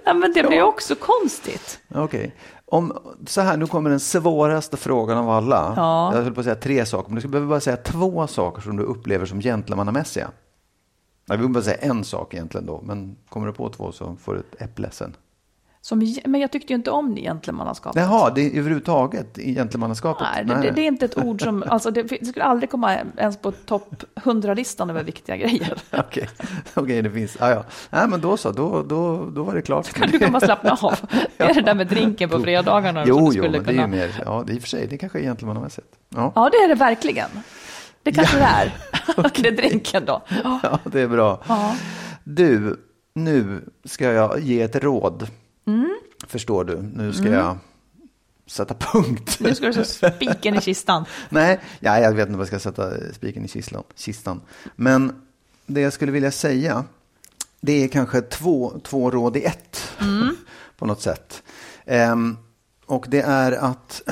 Ja, men det blir också konstigt. Okej. Om, så här, nu kommer den svåraste frågan av alla. Ja. Jag höll på att säga tre saker, men du behöva bara säga två saker som du upplever som gentlemannamässiga. Jag vill bara säga en sak egentligen då, men kommer du på två så får du ett äpple sen. Som, men jag tyckte ju inte om gentlemannaskapet. Jaha, det är överhuvudtaget i gentlemannaskapet? Nej, det, det, det är inte ett ord som, alltså det, det skulle aldrig komma ens på topp 100-listan över viktiga grejer. Okej, Okej, det finns. Ah, ja. Nej, men då så, då, då, då var det klart. Kan du komma slappna av? Det är det där med drinken på fredagarna. Jo, jo, skulle men det är ju mer, ja, det är i och för sig, det kanske är gentlemannamässigt. Ja. Ja, det är det verkligen. Det kanske det är. det är drinken då. Ja. ja, det är bra. Ja. Du, nu ska jag ge ett råd. Mm. Förstår du? Nu ska jag sätta punkt. Nu ska du sätta spiken i kistan. Nej, ja, jag vet inte vad jag ska sätta spiken i kistan, kistan. Men det jag skulle vilja säga, det är kanske två, två råd i ett. På något sätt. Ehm, och det är att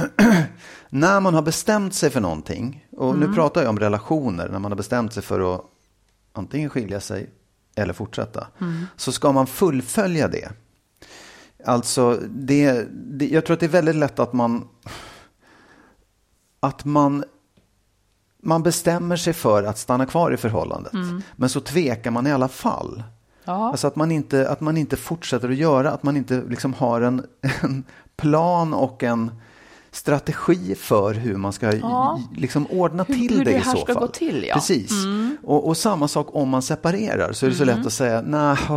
när man har bestämt sig för någonting, och nu pratar jag om relationer, när man har bestämt sig för att antingen skilja sig eller fortsätta, så ska man fullfölja det. Alltså, det, det, jag tror att det är väldigt lätt att man att man, man bestämmer sig för att stanna kvar i förhållandet. Men så tvekar man i alla fall. Ja. Alltså att man, inte, att man inte fortsätter att göra, att man inte liksom har en, en plan och en strategi för hur man ska Ja. liksom ordna Hur- till hur det det i här så ska fall. gå till, ja. Precis. Och, och samma sak om man separerar så är det så lätt att säga, nej,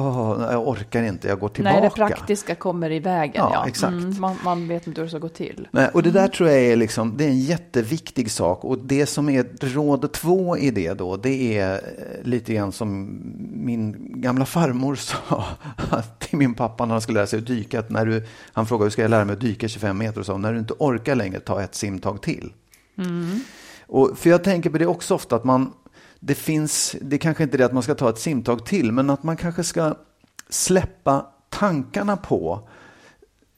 jag orkar inte, jag går tillbaka. Nej, det praktiska kommer i vägen. Ja, Ja, exakt. Mm, man, man vet inte hur det ska gå till. Nej, och det där tror jag är, liksom, det är en jätteviktig sak. Och det som är råd två i det då, det är eh, lite grann som min gamla farmor sa till min pappa när han skulle lära sig att dyka. Att när du, han frågade hur ska jag lära mig att dyka 25 meter och sa när du inte orkar längre, ta ett simtag till. Och, för jag tänker på det också ofta att man, det finns, det kanske inte är det att man ska ta ett simtag till, men att man kanske ska släppa tankarna på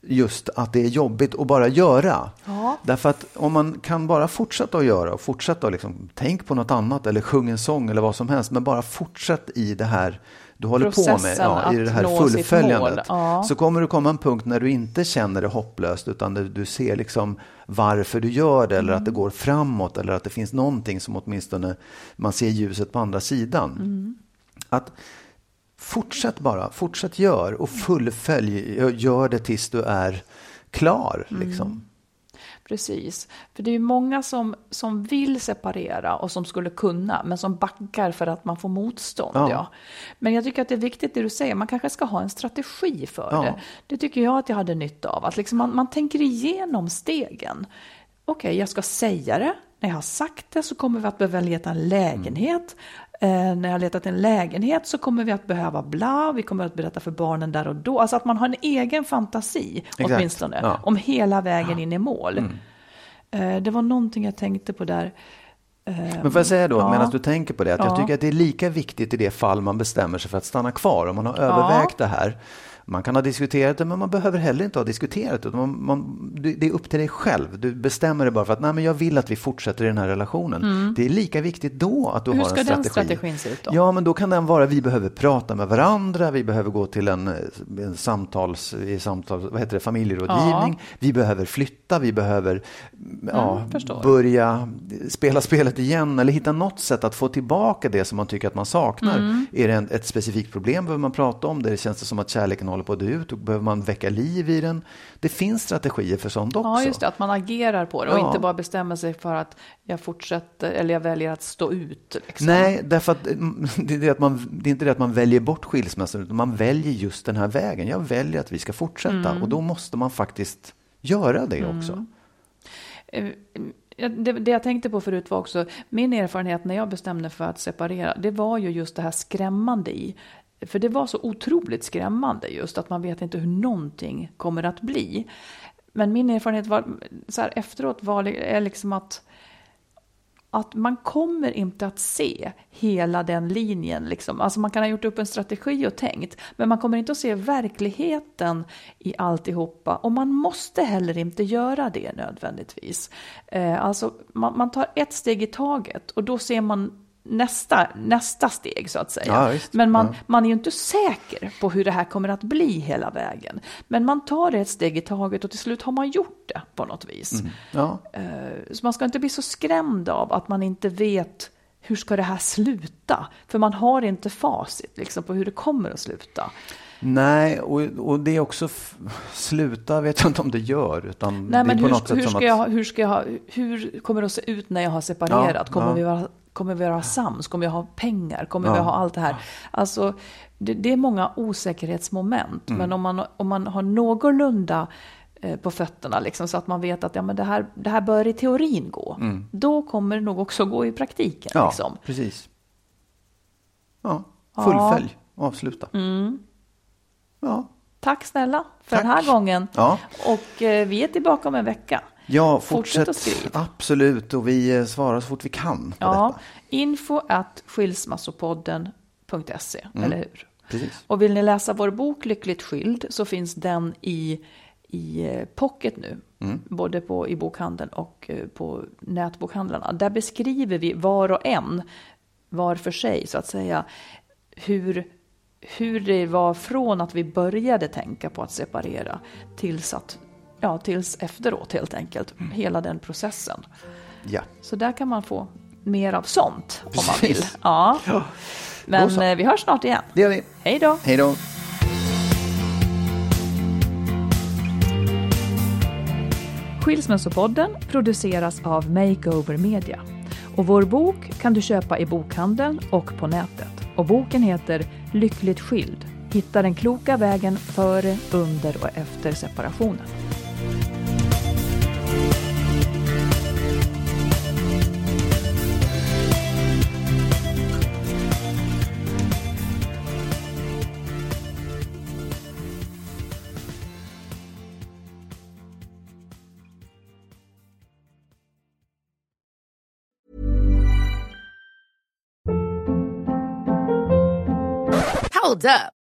just att det är jobbigt att bara göra. Ja. Därför att om man kan bara fortsätta att göra och fortsätta att liksom, tänk på något annat eller sjung en sång eller vad som helst, men bara fortsätt i det här du håller på med, ja, i att det här fullföljandet. ja. Så kommer det komma en punkt när du inte känner det hopplöst utan du, du ser liksom varför du gör det eller att Mm. det går framåt eller att det finns någonting som åtminstone man ser ljuset på andra sidan. Mm. Att Fortsätt bara, fortsätt gör och fullfölj, gör det tills du är klar. Mm. Liksom. Precis. För det är ju många som, som vill separera och som skulle kunna, men som backar för att man får motstånd. Ja. Ja. Men jag tycker att det är viktigt det du säger, man kanske ska ha en strategi för Ja. det. Det tycker jag att jag hade nytta av, att liksom man, man tänker igenom stegen. Okej, jag ska säga det. När jag har sagt det så kommer vi att behöva leta en lägenhet. Eh, när jag har letat en lägenhet så kommer vi att behöva bla, vi kommer att berätta för barnen där och då. Alltså att man har en egen fantasi Exakt, åtminstone ja. Mm. om hela vägen in i mål. Eh, Det var någonting jag tänkte på där. Eh, Men får jag säga då, ja. medan du tänker på det, att jag Ja. tycker att det är lika viktigt i det fall man bestämmer sig för att stanna kvar, om man har övervägt det här. Man kan ha diskuterat det, men man behöver heller inte ha diskuterat det. Man, man, det det är upp till dig själv. Du bestämmer dig bara för att Nej, men jag vill att vi fortsätter i den här relationen. Det är lika viktigt då att du Mm. Hur har ska en den strategi. strategin se ut då? Ja, men då kan den vara vi behöver prata med varandra, vi behöver gå till en, en samtals, samtals, vad heter det, familjerådgivning, vi behöver flytta, vi behöver ja, Mm, börja spela spelet igen eller hitta något sätt att få tillbaka det som man tycker att man saknar. Mm. Är det en, ett specifikt problem behöver man prata om det. Känns det som att kärleken håller på att dö ut och behöver man väcka liv i den. Det finns strategier för sånt också. Ja, just det, att man agerar på det och Ja. inte bara bestämmer sig för att jag fortsätter eller jag väljer att stå ut. Liksom. Nej, därför att mm, det är, att man, det är inte det att man väljer bort skilsmässan utan man väljer just den här vägen. Jag väljer att vi ska fortsätta Mm. och då måste man faktiskt göra det också. Eh, Det, det jag tänkte på förut var också min erfarenhet när jag bestämde för att separera. Det var ju just det här skrämmande i. För det var så otroligt skrämmande just att man vet inte hur någonting kommer att bli. Men min erfarenhet var, så här, efteråt var är liksom att att man kommer inte att se hela den linjen. Liksom. Alltså man kan ha gjort upp en strategi och tänkt, men man kommer inte att se verkligheten i alltihopa. Och man måste heller inte göra det nödvändigtvis. Eh, alltså man, man tar ett steg i taget och då ser man nästa, nästa steg så att säga. Ja. Men man, Ja. man är ju inte säker på hur det här kommer att bli hela vägen. Men man tar det ett steg i taget och till slut har man gjort det på något vis. Ja. Eh, Så man ska inte bli så skrämd av att man inte vet hur ska det här sluta? För man har inte facit liksom, på hur det kommer att sluta. Nej, och, och det är också sluta vet jag inte om det gör. Utan Nej, men hur, ska att, jag, hur, ska jag, hur kommer det att se ut när jag har separerat? Ja, kommer, ja. Vi vara, kommer vi vara sams? Kommer jag ha pengar? Kommer Ja. vi ha allt det här? Alltså, det, det är många osäkerhetsmoment. Mm. Men om man, om man har någorlunda eh, på fötterna, liksom, så att man vet att ja, men det, här, det här bör i teorin gå. Då kommer det nog också gå i praktiken. Mm. ja, Liksom. precis. Ja, fullfölj, avsluta. Ja. Tack snälla för Tack. den här gången. Ja. Och eh, vi är tillbaka om en vecka. Ja, Fortsätt fortsätt. att skriva. Absolut, och vi eh, svarar så fort vi kan på Ja, detta. info at skilsmassopodden.se, Mm. eller hur? Precis. Och vill ni läsa vår bok Lyckligt skild så finns den i, i eh, pocket nu. Mm. Både på, i bokhandeln och eh, på nätbokhandlarna. Där beskriver vi var och en, var för sig så att säga, hur, hur det var från att vi började tänka på att separera tills, att, ja, tills efteråt helt enkelt. Mm. Hela den processen. Ja. Så där kan man få mer av sånt om man vill. Precis. Ja. Då Men eh, vi hörs snart igen. Det gör vi. Hej då! Hej då. Skilsmässopodden produceras av Makeover Media. Och vår bok kan du köpa i bokhandeln och på nätet. Och boken heter Lyckligt skild. Hitta den kloka vägen före, under och efter separationen. Hold up.